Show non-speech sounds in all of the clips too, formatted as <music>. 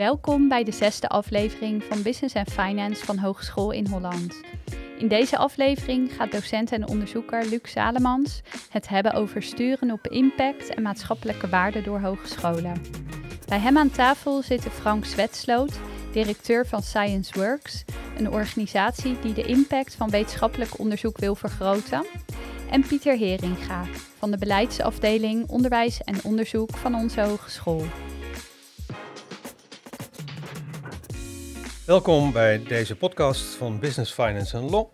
Welkom bij de zesde aflevering van Business and Finance van Hogeschool in Holland. In deze aflevering gaat docent en onderzoeker Luc Salemans het hebben over sturen op impact en maatschappelijke waarden door hogescholen. Bij hem aan tafel zitten Frank Zwetsloot, directeur van Science Works, een organisatie die de impact van wetenschappelijk onderzoek wil vergroten, en Pieter Heringa van de beleidsafdeling Onderwijs en Onderzoek van onze hogeschool. Welkom bij deze podcast van Business, Finance Law.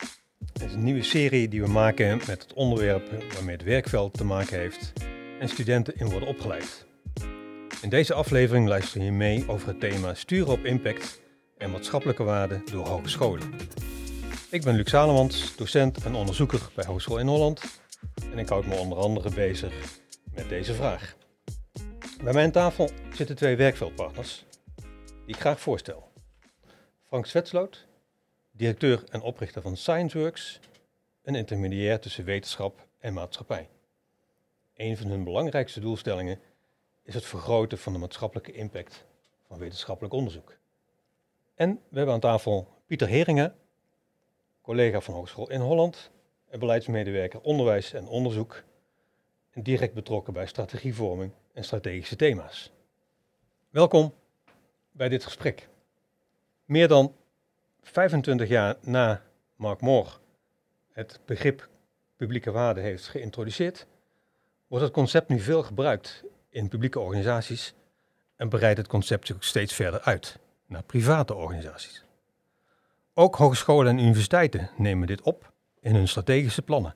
Het is een nieuwe serie die we maken met het onderwerp waarmee het werkveld te maken heeft en studenten in worden opgeleid. In deze aflevering luister je mee over het thema sturen op impact en maatschappelijke waarden door hogescholen. Ik ben Luc Salemans, docent en onderzoeker bij Hogeschool in Holland en ik houd me onder andere bezig met deze vraag. Bij mijn tafel zitten twee werkveldpartners die ik graag voorstel. Frank Zwetsloot, directeur en oprichter van ScienceWorks, een intermediair tussen wetenschap en maatschappij. Een van hun belangrijkste doelstellingen is het vergroten van de maatschappelijke impact van wetenschappelijk onderzoek. En we hebben aan tafel Pieter Heringen, collega van Hogeschool in Holland en beleidsmedewerker onderwijs en onderzoek en direct betrokken bij strategievorming en strategische thema's. Welkom bij dit gesprek. Meer dan 25 jaar na Mark Moore het begrip publieke waarde heeft geïntroduceerd, wordt het concept nu veel gebruikt in publieke organisaties en breidt het concept zich steeds verder uit naar private organisaties. Ook hogescholen en universiteiten nemen dit op in hun strategische plannen.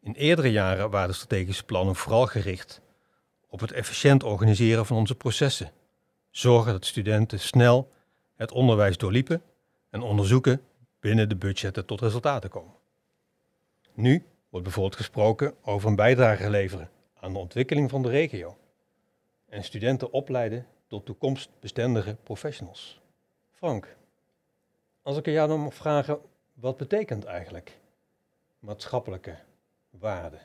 In eerdere jaren waren de strategische plannen vooral gericht op het efficiënt organiseren van onze processen, zorgen dat studenten snel het onderwijs doorliepen en onderzoeken binnen de budgetten tot resultaten komen. Nu wordt bijvoorbeeld gesproken over een bijdrage leveren aan de ontwikkeling van de regio en studenten opleiden tot toekomstbestendige professionals. Frank, als ik jou dan mag vragen, wat betekent eigenlijk maatschappelijke waarde?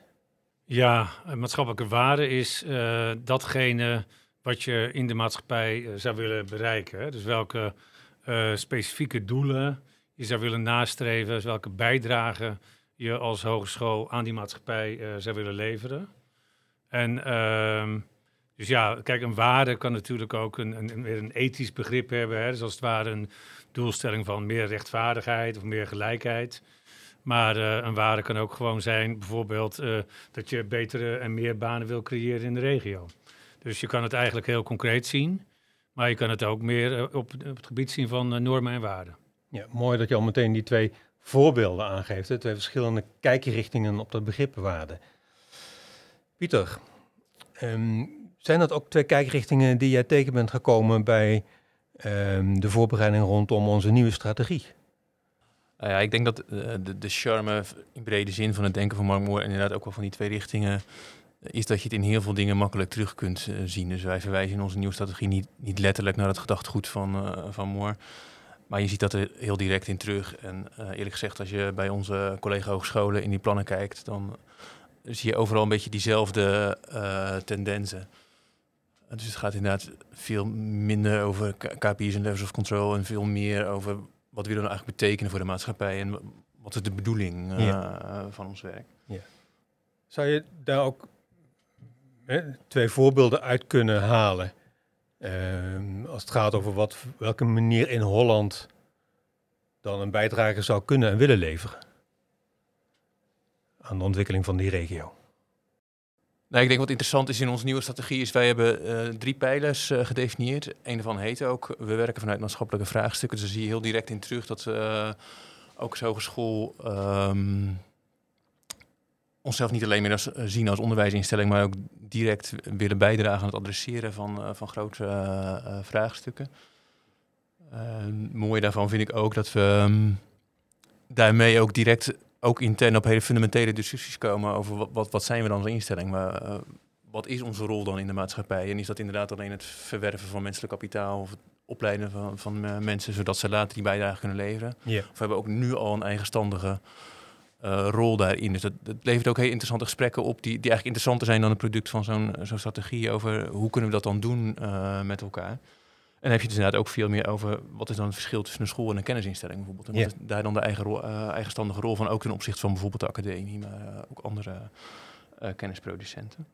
Ja, maatschappelijke waarde is uh, datgene wat je in de maatschappij eh, zou willen bereiken. Dus welke uh, specifieke doelen je zou willen nastreven, dus welke bijdrage je als hogeschool aan die maatschappij uh, zou willen leveren. En uh, dus ja, kijk, een waarde kan natuurlijk ook een, een, een ethisch begrip hebben. Hè? Dus als het ware een doelstelling van meer rechtvaardigheid of meer gelijkheid. Maar een waarde kan ook gewoon zijn, bijvoorbeeld, dat je betere en meer banen wil creëren in de regio. Dus je kan het eigenlijk heel concreet zien. Maar je kan het ook meer eh, op, het gebied zien van eh, normen en waarden. Ja, mooi dat je al meteen die twee voorbeelden aangeeft. Hè? Twee verschillende kijkrichtingen op dat begrip waarde. Pieter, um, zijn dat ook twee kijkrichtingen die jij tegen bent gekomen bij um, de voorbereiding rondom onze nieuwe strategie? Nou ja, ik denk dat uh, de, de charme in brede zin van het denken van Mark Moore inderdaad ook wel van die twee richtingen is dat je het in heel veel dingen makkelijk terug kunt uh, zien. Dus wij verwijzen in onze nieuwe strategie niet, niet letterlijk naar het gedachtegoed van, uh, van Moore. Maar je ziet dat er heel direct in terug. En uh, eerlijk gezegd, als je bij onze collega-hogescholen in die plannen kijkt, dan zie je overal een beetje diezelfde tendensen. Dus het gaat inderdaad veel minder over KPI's en levels of control en veel meer over wat we nou eigenlijk betekenen voor de maatschappij en wat is de bedoeling ja. van ons werk. Ja. Zou je daar ook twee voorbeelden uit kunnen halen. Uh, als het gaat over wat, welke manier in Holland dan een bijdrage zou kunnen en willen leveren aan de ontwikkeling van die regio. Nou, ik denk wat interessant is in onze nieuwe strategie is wij hebben uh, drie pijlers uh, gedefinieerd. Een daarvan heet ook, we werken vanuit maatschappelijke vraagstukken. Dus daar zie je heel direct in terug dat uh, ook als hogeschool um, onszelf niet alleen meer als, eh, zien als onderwijsinstelling, maar ook direct willen bijdragen aan het adresseren van, uh, van grote uh, vraagstukken. mooi daarvan vind ik ook dat we um, daarmee ook direct, ook intern op hele fundamentele discussies komen over wat, wat, wat zijn we dan als instelling, maar wat is onze rol dan in de maatschappij? En is dat inderdaad alleen het verwerven van menselijk kapitaal of het opleiden van, van mensen, zodat ze later die bijdrage kunnen leveren? Yeah. Of hebben we ook nu al een eigenstandige uh, rol daarin. Dus dat, dat, levert ook heel interessante gesprekken op, die, die eigenlijk interessanter zijn dan het product van zo'n zo'n strategie over hoe kunnen we dat dan doen uh, met elkaar. dan heb je het dus inderdaad ook veel meer over wat is dan het verschil tussen een school en een kennisinstelling bijvoorbeeld. En wat is daar dan de eigen rol, uh, eigenstandige rol van, ook ten opzichte van bijvoorbeeld de academie, maar ook andere kennisproducenten.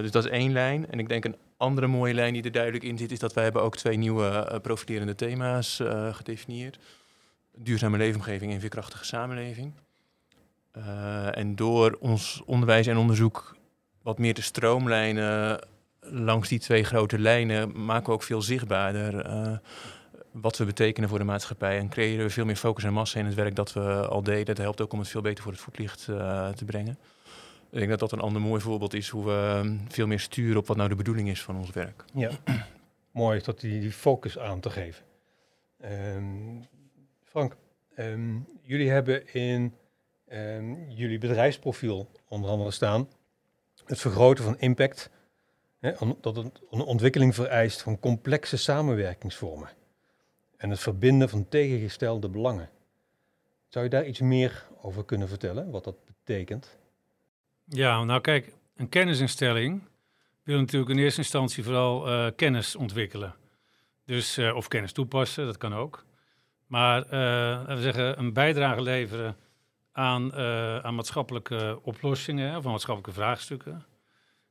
dus dat is één lijn. En ik denk een andere mooie lijn die er duidelijk in zit, is dat wij hebben ook twee nieuwe profilerende thema's gedefinieerd. Duurzame leefomgeving en veerkrachtige samenleving. En door ons onderwijs en onderzoek wat meer te stroomlijnen langs die twee grote lijnen maken we ook veel zichtbaarder uh, wat we betekenen voor de maatschappij. En creëren we veel meer focus en massa in het werk dat we al deden. Dat helpt ook om het veel beter voor het voetlicht uh, te brengen. Ik denk dat dat een ander mooi voorbeeld is hoe we ehm, veel meer sturen op wat nou de bedoeling is van ons werk. Ja, <clears throat> mooi dat die, die focus aan te geven. Um, Frank, um, jullie hebben in jullie bedrijfsprofiel onder andere staan het vergroten van impact dat het een ontwikkeling vereist van complexe samenwerkingsvormen en het verbinden van tegengestelde belangen. Zou je daar iets meer over kunnen vertellen, wat dat betekent? Ja, nou kijk, een kennisinstelling wil natuurlijk in eerste instantie vooral uh, kennis ontwikkelen. Dus, uh, of kennis toepassen, dat kan ook. Maar uh, laten we zeggen, een bijdrage leveren aan, aan maatschappelijke oplossingen of maatschappelijke vraagstukken.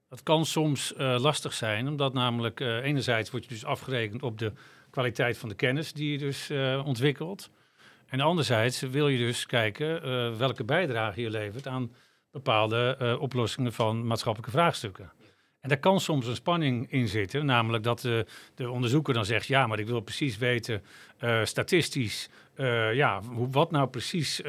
Dat kan soms uh, lastig zijn, omdat namelijk uh, enerzijds word je dus afgerekend op de kwaliteit van de kennis die je dus ontwikkelt. En anderzijds wil je dus kijken welke bijdrage je levert aan bepaalde oplossingen van maatschappelijke vraagstukken. En daar kan soms een spanning in zitten, namelijk dat de onderzoeker dan zegt, ja, maar ik wil precies weten, statistisch, ja, hoe, wat nou precies,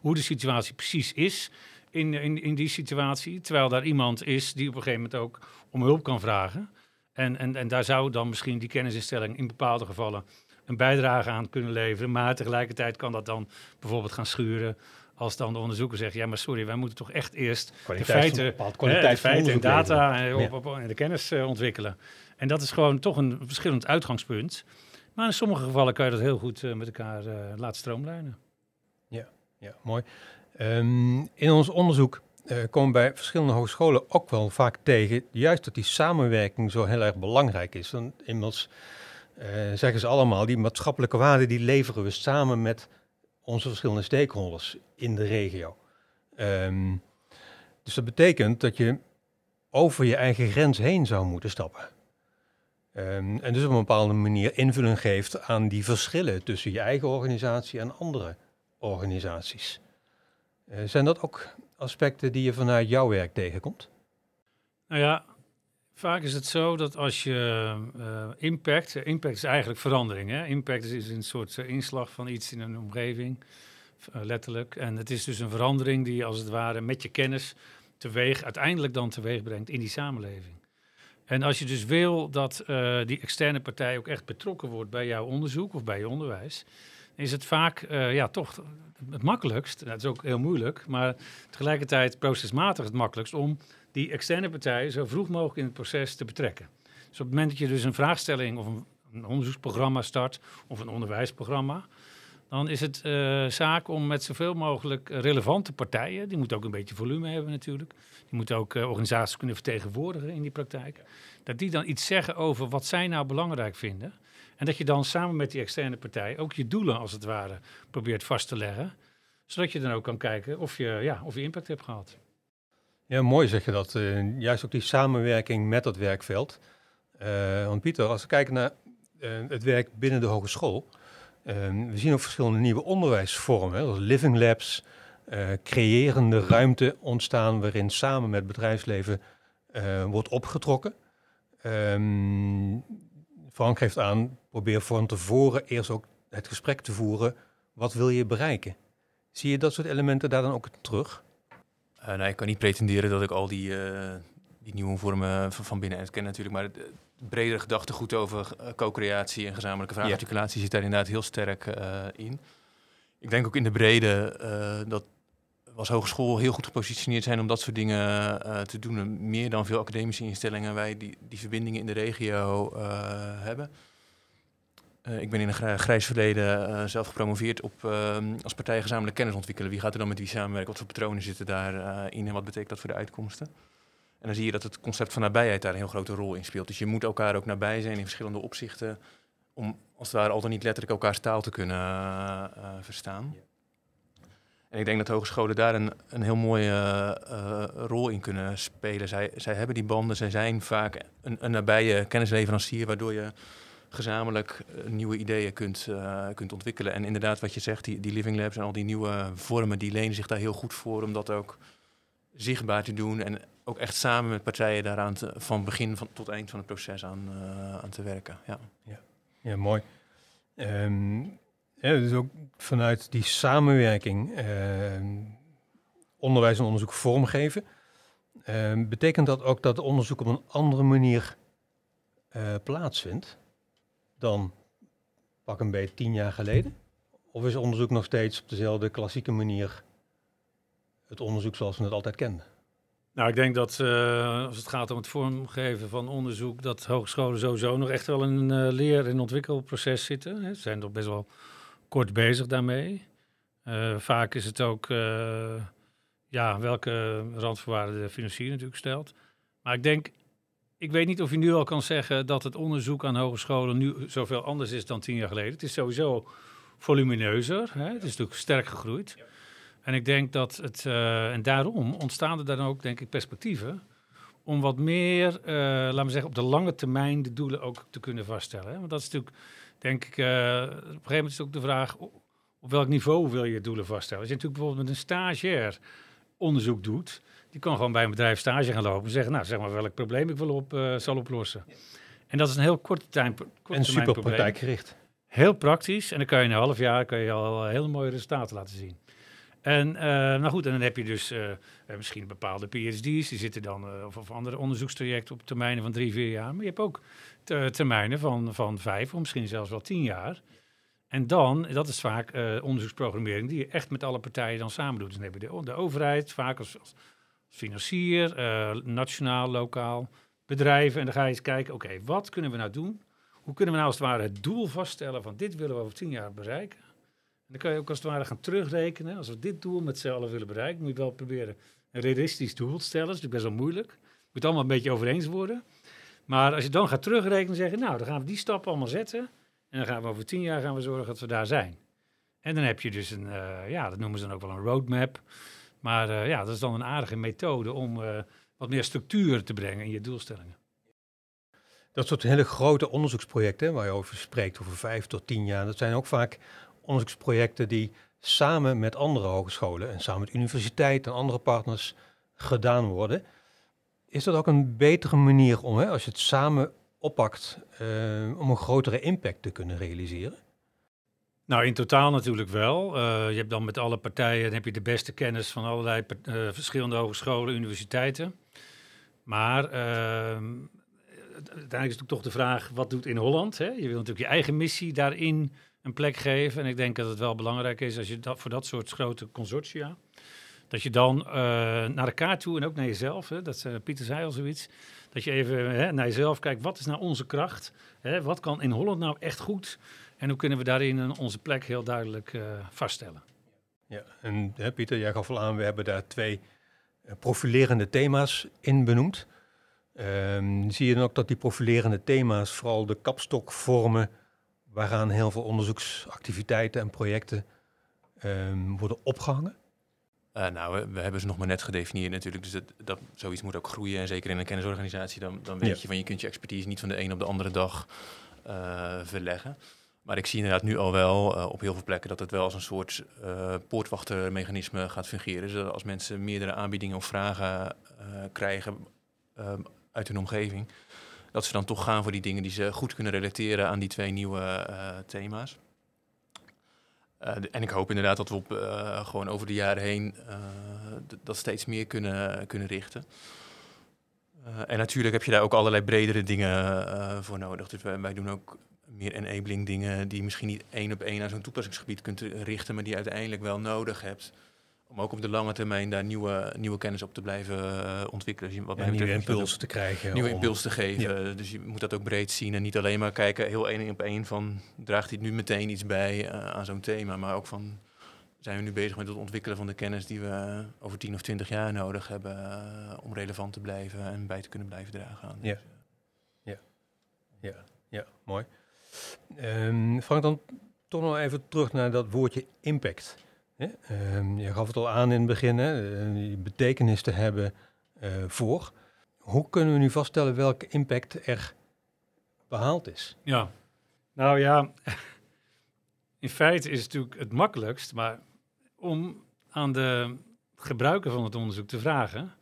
hoe de situatie precies is in, in, in die situatie. Terwijl daar iemand is die op een gegeven moment ook om hulp kan vragen. En, en, en daar zou dan misschien die kennisinstelling in bepaalde gevallen een bijdrage aan kunnen leveren. Maar tegelijkertijd kan dat dan bijvoorbeeld gaan schuren. Als dan de onderzoeker zegt, ja maar sorry, wij moeten toch echt eerst de feiten, kwaliteit de feiten en data en, op, op, en de kennis uh, ontwikkelen. En dat is gewoon toch een verschillend uitgangspunt. Maar in sommige gevallen kan je dat heel goed uh, met elkaar uh, laten stroomlijnen. Ja, ja mooi. Um, in ons onderzoek uh, komen bij verschillende hogescholen ook wel vaak tegen, juist dat die samenwerking zo heel erg belangrijk is. Want immers zeggen ze allemaal, die maatschappelijke waarden die leveren we samen met onze verschillende stakeholders in de regio. Um, dus dat betekent dat je over je eigen grens heen zou moeten stappen. Um, en dus op een bepaalde manier invulling geeft aan die verschillen tussen je eigen organisatie en andere organisaties. Uh, zijn dat ook aspecten die je vanuit jouw werk tegenkomt? Nou ja, vaak is het zo dat als je uh, impact, impact is eigenlijk verandering. Hè? Impact is, een soort inslag van iets in een omgeving, letterlijk. En het is dus een verandering die als het ware met je kennis teweeg, uiteindelijk dan teweeg brengt in die samenleving. En als je dus wil dat die externe partij ook echt betrokken wordt bij jouw onderzoek of bij je onderwijs, is het vaak uh, ja, toch het makkelijkst, dat is ook heel moeilijk, maar tegelijkertijd procesmatig het makkelijkst om die externe partijen zo vroeg mogelijk in het proces te betrekken. Dus op het moment dat je dus een vraagstelling of een onderzoeksprogramma start of een onderwijsprogramma, dan is het uh, zaak om met zoveel mogelijk relevante partijen, die moeten ook een beetje volume hebben natuurlijk, die moeten ook uh, organisaties kunnen vertegenwoordigen in die praktijk, dat die dan iets zeggen over wat zij nou belangrijk vinden. En dat je dan samen met die externe partij ook je doelen als het ware probeert vast te leggen. Zodat je dan ook kan kijken of je, ja, of je impact hebt gehad. Ja, mooi zeg je dat. Uh, juist ook die samenwerking met dat werkveld. Want Pieter, als we kijken naar het werk binnen de hogeschool. We zien ook verschillende nieuwe onderwijsvormen. Zoals living labs, creërende ruimte ontstaan waarin samen met bedrijfsleven wordt opgetrokken. Um, Frank geeft aan, probeer van tevoren eerst ook het gesprek te voeren. Wat wil je bereiken? Zie je dat soort elementen daar dan ook terug? Uh, nou, ik kan niet pretenderen dat ik al die, uh, die nieuwe vormen van, van binnenuit ken natuurlijk. Maar bredere gedachtegoed over uh, co-creatie en gezamenlijke vraagarticulatie ja. zit daar inderdaad heel sterk in. Ik denk ook in de brede dat als hogeschool heel goed gepositioneerd zijn om dat soort dingen uh, te doen. Meer dan veel academische instellingen wij die, die verbindingen in de regio uh, hebben. Uh, ik ben in een grijs verleden zelf gepromoveerd op als partij gezamenlijk kennis ontwikkelen. Wie gaat er dan met wie samenwerken? Wat voor patronen zitten daarin en wat betekent dat voor de uitkomsten? En dan zie je dat het concept van nabijheid daar een heel grote rol in speelt. Dus je moet elkaar ook nabij zijn in verschillende opzichten. Om als het ware al dan niet letterlijk elkaars taal te kunnen uh, verstaan. En ik denk dat hogescholen daar een, een heel mooie uh, rol in kunnen spelen. Zij, zij hebben die banden, zij zijn vaak een, een nabije kennisleverancier, waardoor je gezamenlijk nieuwe ideeën kunt, uh, kunt ontwikkelen. En inderdaad, wat je zegt, die, die living labs en al die nieuwe vormen, die lenen zich daar heel goed voor om dat ook zichtbaar te doen. En ook echt samen met partijen daaraan te, van begin van, tot eind van het proces aan, aan te werken. Ja, ja. ja mooi. Um, dus ook vanuit die samenwerking uh, onderwijs en onderzoek vormgeven. Uh, betekent dat ook dat onderzoek op een andere manier uh, plaatsvindt dan pak een beetje tien jaar geleden? Of is onderzoek nog steeds op dezelfde klassieke manier het onderzoek zoals we het altijd kenden? Nou, ik denk dat uh, als het gaat om het vormgeven van onderzoek, dat hogescholen sowieso nog echt wel in een uh, leer- en ontwikkelproces zitten. Hè. Ze zijn toch best wel kort bezig daarmee. Uh, vaak is het ook ja, welke randvoorwaarden de financier natuurlijk stelt. Maar ik denk, ik weet niet of je nu al kan zeggen dat het onderzoek aan hogescholen nu zoveel anders is dan tien jaar geleden. Het is sowieso volumineuzer. Hè? Het is natuurlijk sterk gegroeid. Ja. En ik denk dat het, uh, en daarom ontstaan er dan ook, denk ik, perspectieven om wat meer, uh, laten we zeggen, op de lange termijn de doelen ook te kunnen vaststellen. Hè? Want dat is natuurlijk, denk ik, uh, op een gegeven moment is het ook de vraag, op welk niveau wil je doelen vaststellen? Als je natuurlijk bijvoorbeeld met een stagiair onderzoek doet, die kan gewoon bij een bedrijf stage gaan lopen en zeggen, nou, zeg maar welk probleem ik wil op, zal oplossen. Ja. En dat is een heel korte, tijd, korte en super praktijkgericht. Heel praktisch. En dan kan je in een half jaar kan je al hele mooie resultaten laten zien. En uh, nou goed, en dan heb je dus uh, misschien bepaalde PhD's, die zitten dan, of, of, andere onderzoekstrajecten op termijnen van drie, vier jaar. Maar je hebt ook termijnen van, van vijf, of misschien zelfs wel tien jaar. En dan, dat is vaak onderzoeksprogrammering die je echt met alle partijen dan samen doet. Dus dan heb je de, overheid, vaak als, financier, nationaal, lokaal, bedrijven. En dan ga je eens kijken, oké, wat kunnen we nou doen? Hoe kunnen we nou als het ware het doel vaststellen van dit willen we over tien jaar bereiken? Dan kan je ook als het ware gaan terugrekenen. Als we dit doel met z'n allen willen bereiken, moet je wel proberen een realistisch doel te stellen. Dat is natuurlijk best wel moeilijk. Je moet allemaal een beetje over eens worden. Maar als je dan gaat terugrekenen, zeggen, nou, dan gaan we die stappen allemaal zetten. En dan gaan we over tien jaar gaan we zorgen dat we daar zijn. En dan heb je dus een, uh, ja, dat noemen ze dan ook wel een roadmap. Maar uh, ja, dat is dan een aardige methode om uh, wat meer structuur te brengen in je doelstellingen. Dat soort hele grote onderzoeksprojecten waar je over spreekt, over vijf tot tien jaar, dat zijn ook vaak onderzoeksprojecten die samen met andere hogescholen en samen met universiteiten en andere partners gedaan worden. Is dat ook een betere manier om, hè, als je het samen oppakt, uh, om een grotere impact te kunnen realiseren? Nou, in totaal natuurlijk wel. Uh, je hebt dan met alle partijen heb je de beste kennis van allerlei uh, verschillende hogescholen, universiteiten. Maar uiteindelijk is natuurlijk toch de vraag, wat doet in Holland? Hè? Je wil natuurlijk je eigen missie daarin een plek geven. En ik denk dat het wel belangrijk is als je dat voor dat soort grote consortia. Dat je dan uh, naar elkaar toe en ook naar jezelf, hè, dat uh, Pieter zei al zoiets, dat je even hè, naar jezelf kijkt, wat is nou onze kracht? Hè, wat kan in Holland nou echt goed? En hoe kunnen we daarin onze plek heel duidelijk uh, vaststellen? Ja, en hè, Pieter, jij gaf al aan, we hebben daar twee profilerende thema's in benoemd. Um, zie je dan ook dat die profilerende thema's vooral de kapstok vormen waaraan heel veel onderzoeksactiviteiten en projecten um, worden opgehangen? Uh, nou, we, we, hebben ze nog maar net gedefinieerd natuurlijk. Dus dat, dat, zoiets moet ook groeien. En zeker in een kennisorganisatie, dan, dan weet ja. je van je kunt je expertise niet van de een op de andere dag uh, verleggen. Maar ik zie inderdaad nu al wel uh, op heel veel plekken dat het wel als een soort poortwachtermechanisme gaat fungeren. Dus als mensen meerdere aanbiedingen of vragen krijgen uit hun omgeving, dat ze dan toch gaan voor die dingen die ze goed kunnen relateren aan die twee nieuwe uh, thema's. Uh, en ik hoop inderdaad dat we op, uh, gewoon over de jaren heen dat steeds meer kunnen, kunnen richten. en natuurlijk heb je daar ook allerlei bredere dingen voor nodig. Dus wij, doen ook meer enabling dingen die misschien niet één op één aan zo'n toepassingsgebied kunt richten, maar die je uiteindelijk wel nodig hebt om ook op de lange termijn daar nieuwe, nieuwe kennis op te blijven uh, ontwikkelen. Dus wat ja, nieuwe impulsen te krijgen. Nieuwe impulsen te geven. Ja. Dus je moet dat ook breed zien en niet alleen maar kijken heel één op één van draagt dit nu meteen iets bij uh, aan zo'n thema, maar ook van zijn we nu bezig met het ontwikkelen van de kennis die we over 10 of 20 jaar nodig hebben eh, om relevant te blijven en bij te kunnen blijven dragen aan. Ja. deze- Ja, ja, mooi. Ehm, Frank, dan toch nog even terug naar dat woordje impact. Ehm, je gaf het al aan in het begin, hè, eh, betekenis te hebben eh, voor. Hoe kunnen we nu vaststellen welke impact er behaald is? Ja, nou ja, <laughs> in feite is het natuurlijk het makkelijkst, maar om aan de gebruiker van het onderzoek te vragen,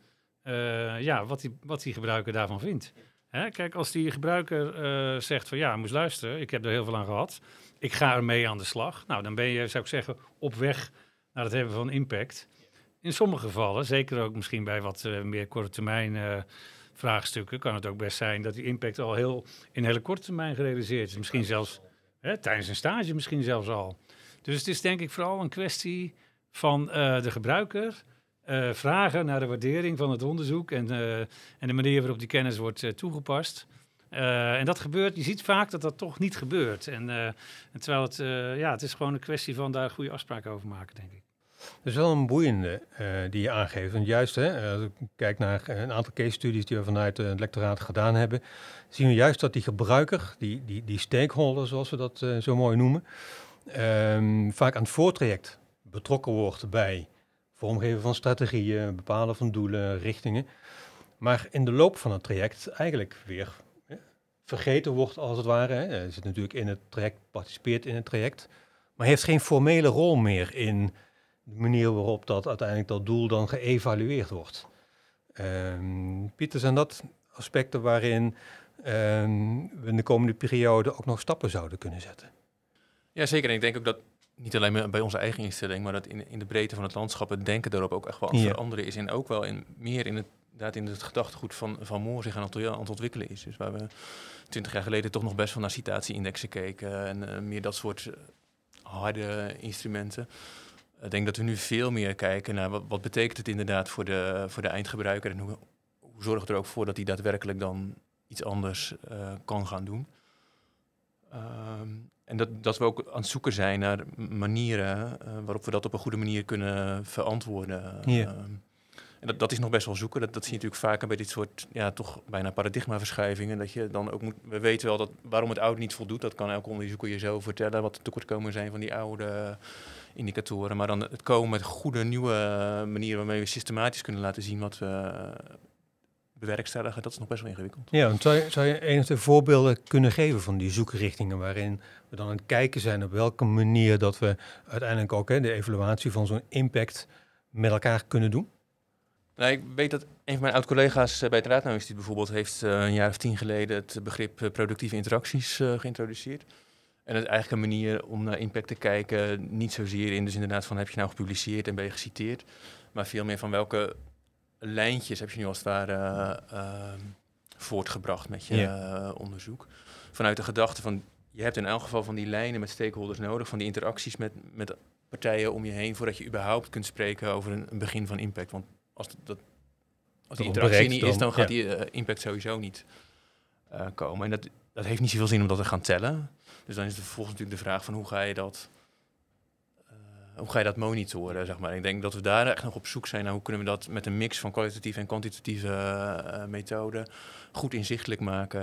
eh, ja, wat die, wat die gebruiker daarvan vindt. Hè, kijk, als die gebruiker zegt van ja, moest luisteren, ik heb er heel veel aan gehad, ik ga ermee aan de slag. Nou, dan ben je, zou ik zeggen, op weg naar het hebben van impact. In sommige gevallen, zeker ook misschien bij wat eh, meer korte termijn eh, vraagstukken, kan het ook best zijn dat die impact al heel in hele korte termijn gerealiseerd is. Misschien zelfs hè, tijdens een stage, misschien zelfs al. Dus het is denk ik vooral een kwestie van eh, de gebruiker vragen naar de waardering van het onderzoek en, en de manier waarop die kennis wordt toegepast. En dat gebeurt, je ziet vaak dat dat toch niet gebeurt. En, en terwijl het, ja, het is gewoon een kwestie van daar goede afspraken over maken, denk ik. Dat is wel een boeiende eh, die je aangeeft. Want juist, hè, als ik kijk naar eh, een aantal case studies die we vanuit eh, het lectoraat gedaan hebben, zien we juist dat die gebruiker, die, die, die stakeholder zoals we dat zo mooi noemen, ehm, vaak aan het voortraject betrokken wordt bij vormgeven van strategieën, bepalen van doelen, richtingen. Maar in de loop van het traject eigenlijk weer hè, vergeten wordt als het ware. Hij zit natuurlijk in het traject, participeert in het traject, maar heeft geen formele rol meer in de manier waarop dat uiteindelijk dat doel dan geëvalueerd wordt. Ehm, Pieter, zijn dat aspecten waarin ehm, we in de komende periode ook nog stappen zouden kunnen zetten? Ja, zeker. En ik denk ook dat niet alleen bij onze eigen instelling, maar dat in, in de breedte van het landschap het denken daarop ook echt wel aan het Ja. veranderen is. En ook wel in, meer in het, inderdaad in het gedachtegoed van, van Moore zich aan het, aan het ontwikkelen is. Dus waar we twintig jaar geleden toch nog best wel naar citatieindexen keken en eh, meer dat soort eh, harde instrumenten. Ik denk dat we nu veel meer kijken naar wat, wat betekent het inderdaad voor de, voor de eindgebruiker en hoe, hoe zorgen we er ook voor dat hij daadwerkelijk dan iets anders eh, kan gaan doen. Ehm, en dat, dat we ook aan het zoeken zijn naar manieren eh, waarop we dat op een goede manier kunnen verantwoorden. Ja. Ehm, en dat, dat is nog best wel zoeken. Dat, dat zie je natuurlijk vaker bij dit soort, ja, toch bijna paradigmaverschuivingen. Dat je dan ook moet, we weten wel dat waarom het oude niet voldoet. Dat kan elke onderzoeker je zo vertellen, wat de tekortkomingen zijn van die oude indicatoren. Maar dan het komen met goede nieuwe manieren waarmee we systematisch kunnen laten zien wat we eh, bewerkstelligen. Dat is nog best wel ingewikkeld. Ja, want zou je, zou je enige voorbeelden kunnen geven van die zoekrichtingen waarin we dan aan het kijken zijn op welke manier dat we uiteindelijk ook hè, de evaluatie van zo'n impact met elkaar kunnen doen? Nou, ik weet dat een van mijn oud-collega's eh, bij het Raadnauw Instituut bijvoorbeeld heeft eh, een jaar of tien geleden het begrip eh, productieve interacties eh, geïntroduceerd. En is eigenlijk een manier om naar impact te kijken, niet zozeer in dus inderdaad van heb je nou gepubliceerd en ben je geciteerd, maar veel meer van welke lijntjes heb je nu als het ware eh, ehm, voortgebracht met je eh, onderzoek. Vanuit de gedachte van je hebt in elk geval van die lijnen met stakeholders nodig, van die interacties met, met partijen om je heen, voordat je überhaupt kunt spreken over een, een begin van impact. Want als, dat, als die interactie niet is, dan, gaat ja. die eh, impact sowieso niet komen. En dat, dat heeft niet zoveel zin om dat te gaan tellen. Dus dan is er vervolgens natuurlijk de vraag van hoe ga je dat, eh, hoe ga je dat monitoren, zeg maar. Ik denk dat we daar echt nog op zoek zijn naar hoe kunnen we dat met een mix van kwalitatieve en kwantitatieve eh, methoden goed inzichtelijk maken.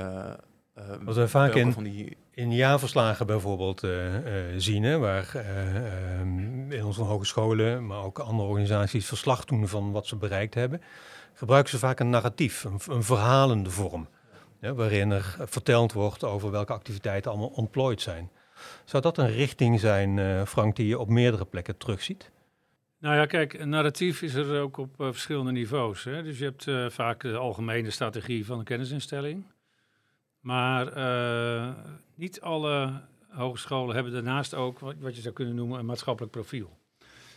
eh, Wat we vaak in, van die in jaarverslagen bijvoorbeeld zien, hè, waar in onze hogescholen, maar ook andere organisaties verslag doen van wat ze bereikt hebben, gebruiken ze vaak een narratief, een, een verhalende vorm, hè, waarin er verteld wordt over welke activiteiten allemaal ontplooid zijn. Zou dat een richting zijn, eh, Frank, die je op meerdere plekken terugziet? Nou ja, kijk, een narratief is er ook op eh, verschillende niveaus. Hè? Dus je hebt eh, vaak de algemene strategie van een kennisinstelling. Maar niet alle hogescholen hebben daarnaast ook wat, wat je zou kunnen noemen een maatschappelijk profiel.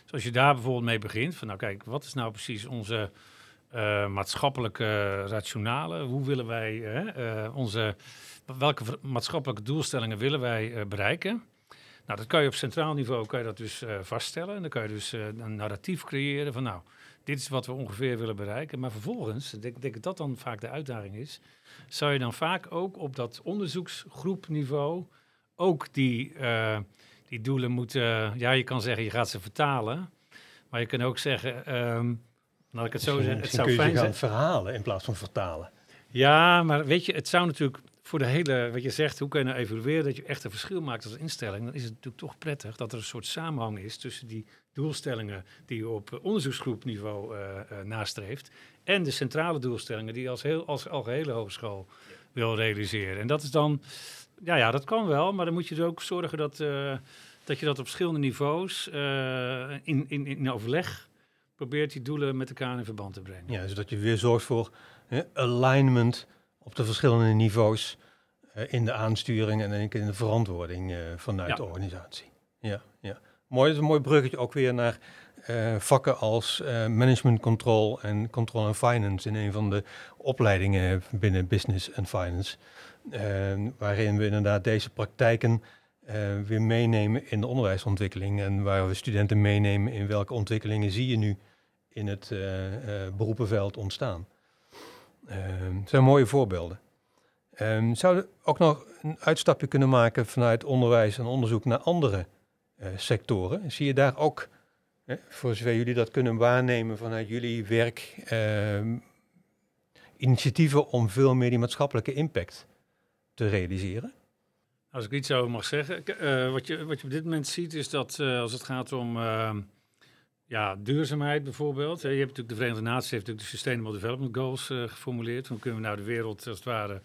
Dus als je daar bijvoorbeeld mee begint, van nou kijk, wat is nou precies onze eh, maatschappelijke rationale? Hoe willen wij eh, onze, welke maatschappelijke doelstellingen willen wij eh, bereiken? Nou, dat kan je op centraal niveau kan je dat dus vaststellen. En dan kan je dus een narratief creëren van nou, dit is wat we ongeveer willen bereiken. Maar vervolgens, ik denk, denk dat dat dan vaak de uitdaging is, zou je dan vaak ook op dat onderzoeksgroepniveau ook die, die doelen moeten, ja, je kan zeggen, je gaat ze vertalen. Maar je kan ook zeggen, ehm laat ik het zo zeggen, het zou kun je fijn zijn. verhalen in plaats van vertalen. Ja, maar weet je, het zou natuurlijk voor de hele, wat je zegt, hoe kun je nou evalueren dat je echt een verschil maakt als instelling? Dan is het natuurlijk toch prettig dat er een soort samenhang is tussen die doelstellingen die je op onderzoeksgroepniveau eh, nastreeft en de centrale doelstellingen die je als, heel, als algehele hogeschool wil realiseren. En dat is dan, ja, ja, dat kan wel, maar dan moet je er ook zorgen dat, eh, dat je dat op verschillende niveaus in, in, in overleg probeert die doelen met elkaar in verband te brengen. Ja, zodat je weer zorgt voor hè, alignment op de verschillende niveaus eh, in de aansturing en in de verantwoording eh, vanuit Ja. de organisatie. Ja, ja. Mooi, dat is een mooi bruggetje ook weer naar eh, vakken als management control en control en finance in een van de opleidingen binnen business en finance. waarin we inderdaad deze praktijken weer meenemen in de onderwijsontwikkeling en waar we studenten meenemen in welke ontwikkelingen zie je nu in het eh, eh, beroepenveld ontstaan. Ehm, Het zijn mooie voorbeelden. Zouden we ook nog een uitstapje kunnen maken vanuit onderwijs en onderzoek naar andere eh, sectoren? Zie je daar ook, hè, voor zover jullie dat kunnen waarnemen vanuit jullie werk, ehm, initiatieven om veel meer die maatschappelijke impact te realiseren? Als ik iets over mag zeggen, wat, je, wat je op dit moment ziet is dat als het gaat om ja, duurzaamheid bijvoorbeeld. hè, je hebt natuurlijk de Verenigde Naties heeft natuurlijk de Sustainable Development Goals eh, geformuleerd. Hoe kunnen we nou de wereld als het ware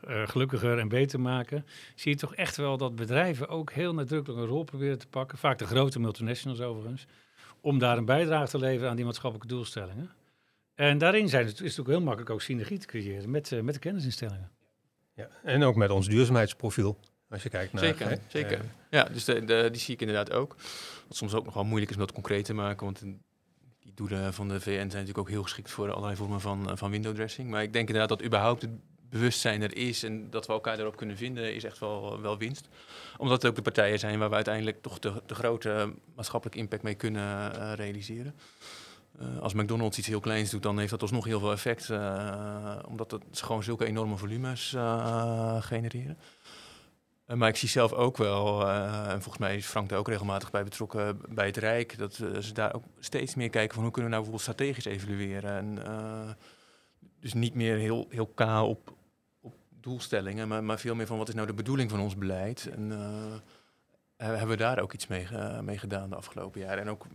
eh, gelukkiger en beter maken? Zie je toch echt wel dat bedrijven ook heel nadrukkelijk een rol proberen te pakken. Vaak de grote multinationals overigens. Om daar een bijdrage te leveren aan die maatschappelijke doelstellingen. En daarin zijn het, is het natuurlijk heel makkelijk ook synergie te creëren met, eh, met de kennisinstellingen. Ja. En ook met ons duurzaamheidsprofiel, als je kijkt naar... Zeker, hè, zeker. eh, Ja, dus de, de- die zie ik inderdaad ook. Wat soms ook nog wel moeilijk is om dat concreet te maken, want die doelen van de VN zijn natuurlijk ook heel geschikt voor allerlei vormen van, eh, van window dressing. Maar ik denk inderdaad dat überhaupt het bewustzijn er is en dat we elkaar daarop kunnen vinden, is echt wel, wel winst. Omdat het ook de partijen zijn waar we uiteindelijk toch de, de grote maatschappelijke impact mee kunnen eh, realiseren. Als McDonald's iets heel kleins doet, dan heeft dat alsnog heel veel effect, omdat het gewoon zulke enorme volumes genereren. Eh, maar ik zie zelf ook wel, eh, en volgens mij is Frank daar ook regelmatig bij betrokken bij het Rijk, dat eh, ze daar ook steeds meer kijken van hoe kunnen we nou bijvoorbeeld strategisch evalueren. En, dus niet meer heel, heel kaal op, op doelstellingen, maar, maar veel meer van wat is nou de bedoeling van ons beleid. En hebben we daar ook iets mee, mee gedaan de afgelopen jaren. En ook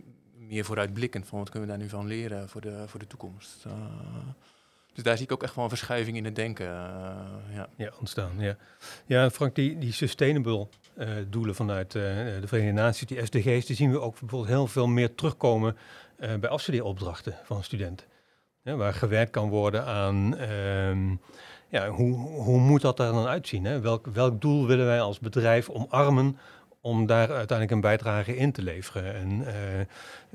meer vooruitblikkend van wat kunnen we daar nu van leren voor de, voor de toekomst. Eh, dus daar zie ik ook echt wel een verschuiving in het denken. eh, ja. Ontstaan. Ja, ja Frank, die, die sustainable eh, doelen vanuit eh, de Verenigde Naties, die SDG's, die zien we ook bijvoorbeeld heel veel meer terugkomen bij afstudeeropdrachten van studenten. Waar gewerkt kan worden aan ehm, ja, hoe, hoe moet dat er dan uitzien? Hè? Welk, welk doel willen wij als bedrijf omarmen om daar uiteindelijk een bijdrage in te leveren? En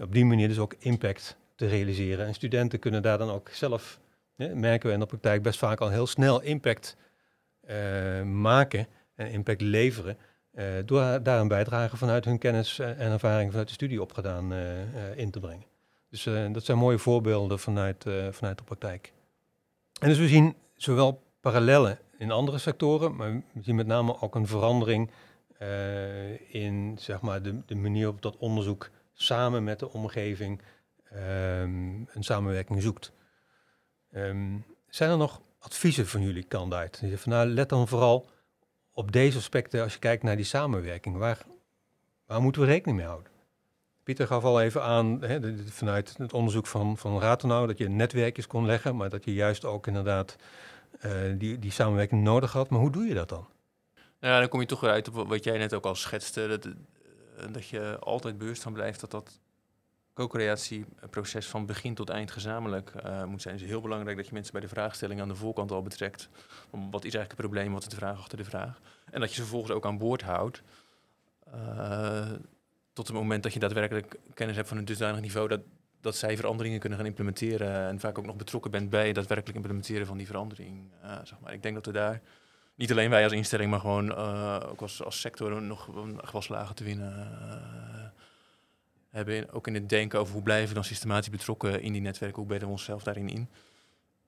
op die manier dus ook impact te realiseren. En studenten kunnen daar dan ook zelf, merken we in de praktijk, best vaak al heel snel impact eh, maken en impact leveren. eh, door daar een bijdrage vanuit hun kennis eh, en ervaring vanuit de studie opgedaan in te brengen. Dus dat zijn mooie voorbeelden vanuit, vanuit de praktijk. En dus we zien zowel parallellen in andere sectoren, maar we zien met name ook een verandering in zeg maar, de, de manier waarop dat onderzoek samen met de omgeving ehm, een samenwerking zoekt. Ehm, zijn er nog adviezen van jullie kant uit? Nou, let dan vooral op deze aspecten als je kijkt naar die samenwerking. Waar, waar moeten we rekening mee houden? Pieter gaf al even aan, vanuit het onderzoek van, van Ratenau, dat je netwerkjes kon leggen, maar dat je juist ook inderdaad eh, die, die samenwerking nodig had. Maar hoe doe je dat dan? Nou dan kom je toch weer uit op wa- wat jij net ook al schetste. Dat, eh, dat je altijd bewust van blijft dat dat co-creatieproces van begin tot eind gezamenlijk eh, moet zijn. Het is heel belangrijk dat je mensen bij de vraagstelling aan de voorkant al betrekt. Wat is eigenlijk het probleem, wat is de vraag achter de vraag. En dat je ze vervolgens ook aan boord houdt. eh, tot het moment dat je daadwerkelijk kennis hebt van een dusdanig niveau dat, dat zij veranderingen kunnen gaan implementeren. En vaak ook nog betrokken bent bij het daadwerkelijk implementeren van die verandering. eh, zeg maar. Ik denk dat we daar niet alleen wij als instelling, maar gewoon ook als, als sector nog gewaslagen te winnen hebben. In- Ook in het denken over hoe blijven we dan systematisch betrokken in die netwerken, hoe bedden we onszelf daarin in.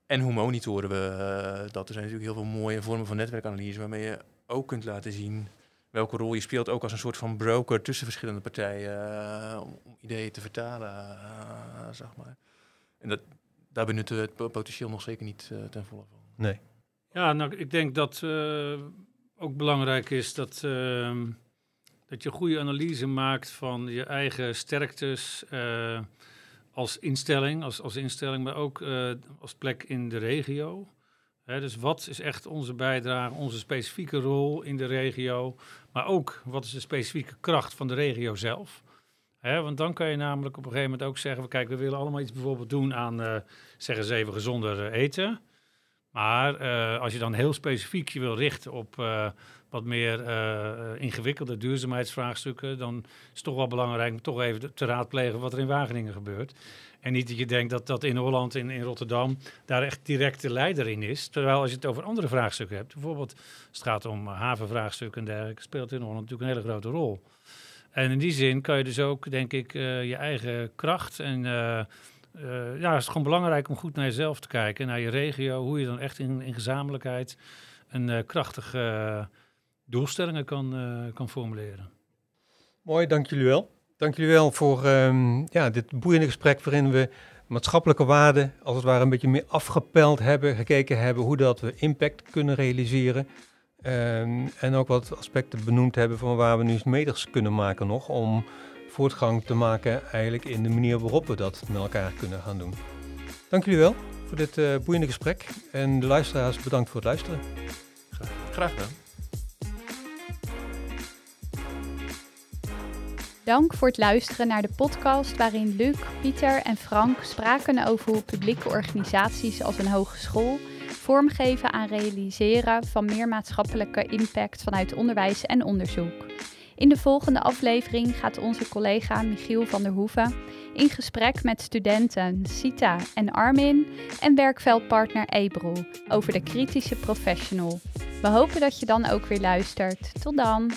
En hoe monitoren we eh, dat? Er zijn natuurlijk heel veel mooie vormen van netwerkanalyse waarmee je ook kunt laten zien welke rol je speelt ook als een soort van broker tussen verschillende partijen om, om, ideeën te vertalen, zeg maar. En dat, daar benutten we het potentieel nog zeker niet ten volle van. Nee. Ja, nou, ik denk dat ook belangrijk is dat, ehm, dat je een goede analyse maakt van je eigen sterktes als instelling, als, als instelling, maar ook uh, als plek in de regio. Dus wat is echt onze bijdrage, onze specifieke rol in de regio, maar ook wat is de specifieke kracht van de regio zelf. Want dan kan je namelijk op een gegeven moment ook zeggen, kijk, we willen allemaal iets bijvoorbeeld doen aan, uh, zeggen ze even, gezonder eh, eten. Maar als je dan heel specifiek je wil richten op wat meer ingewikkelde duurzaamheidsvraagstukken, dan is het toch wel belangrijk om toch even te raadplegen wat er in Wageningen gebeurt. En niet dat je denkt dat dat in Holland, in, in Rotterdam, daar echt direct de leider in is. Terwijl als je het over andere vraagstukken hebt, bijvoorbeeld als het gaat om havenvraagstukken en dergelijke, speelt in Holland natuurlijk een hele grote rol. En in die zin kan je dus ook, denk ik, je eigen kracht en uh, ja, het is gewoon belangrijk om goed naar jezelf te kijken, naar je regio, hoe je dan echt in, in gezamenlijkheid een krachtige doelstellingen kan, kan formuleren. Mooi, dank jullie wel. Dank jullie wel voor um, ja, dit boeiende gesprek waarin we maatschappelijke waarden als het ware een beetje meer afgepeld hebben, gekeken hebben hoe dat we impact kunnen realiseren. Um, en ook wat aspecten benoemd hebben van waar we nu meters kunnen maken nog om voortgang te maken eigenlijk in de manier waarop we dat met elkaar kunnen gaan doen. Dank jullie wel voor dit uh, boeiende gesprek en de luisteraars bedankt voor het luisteren. Graag, graag gedaan. Dank voor het luisteren naar de podcast waarin Luc, Pieter en Frank spraken over hoe publieke organisaties als een hogeschool vormgeven aan realiseren van meer maatschappelijke impact vanuit onderwijs en onderzoek. In de volgende aflevering gaat onze collega Michiel van der Hoeven in gesprek met studenten Sita en Armin en werkveldpartner Ebro over de kritische professional. We hopen dat je dan ook weer luistert. Tot dan!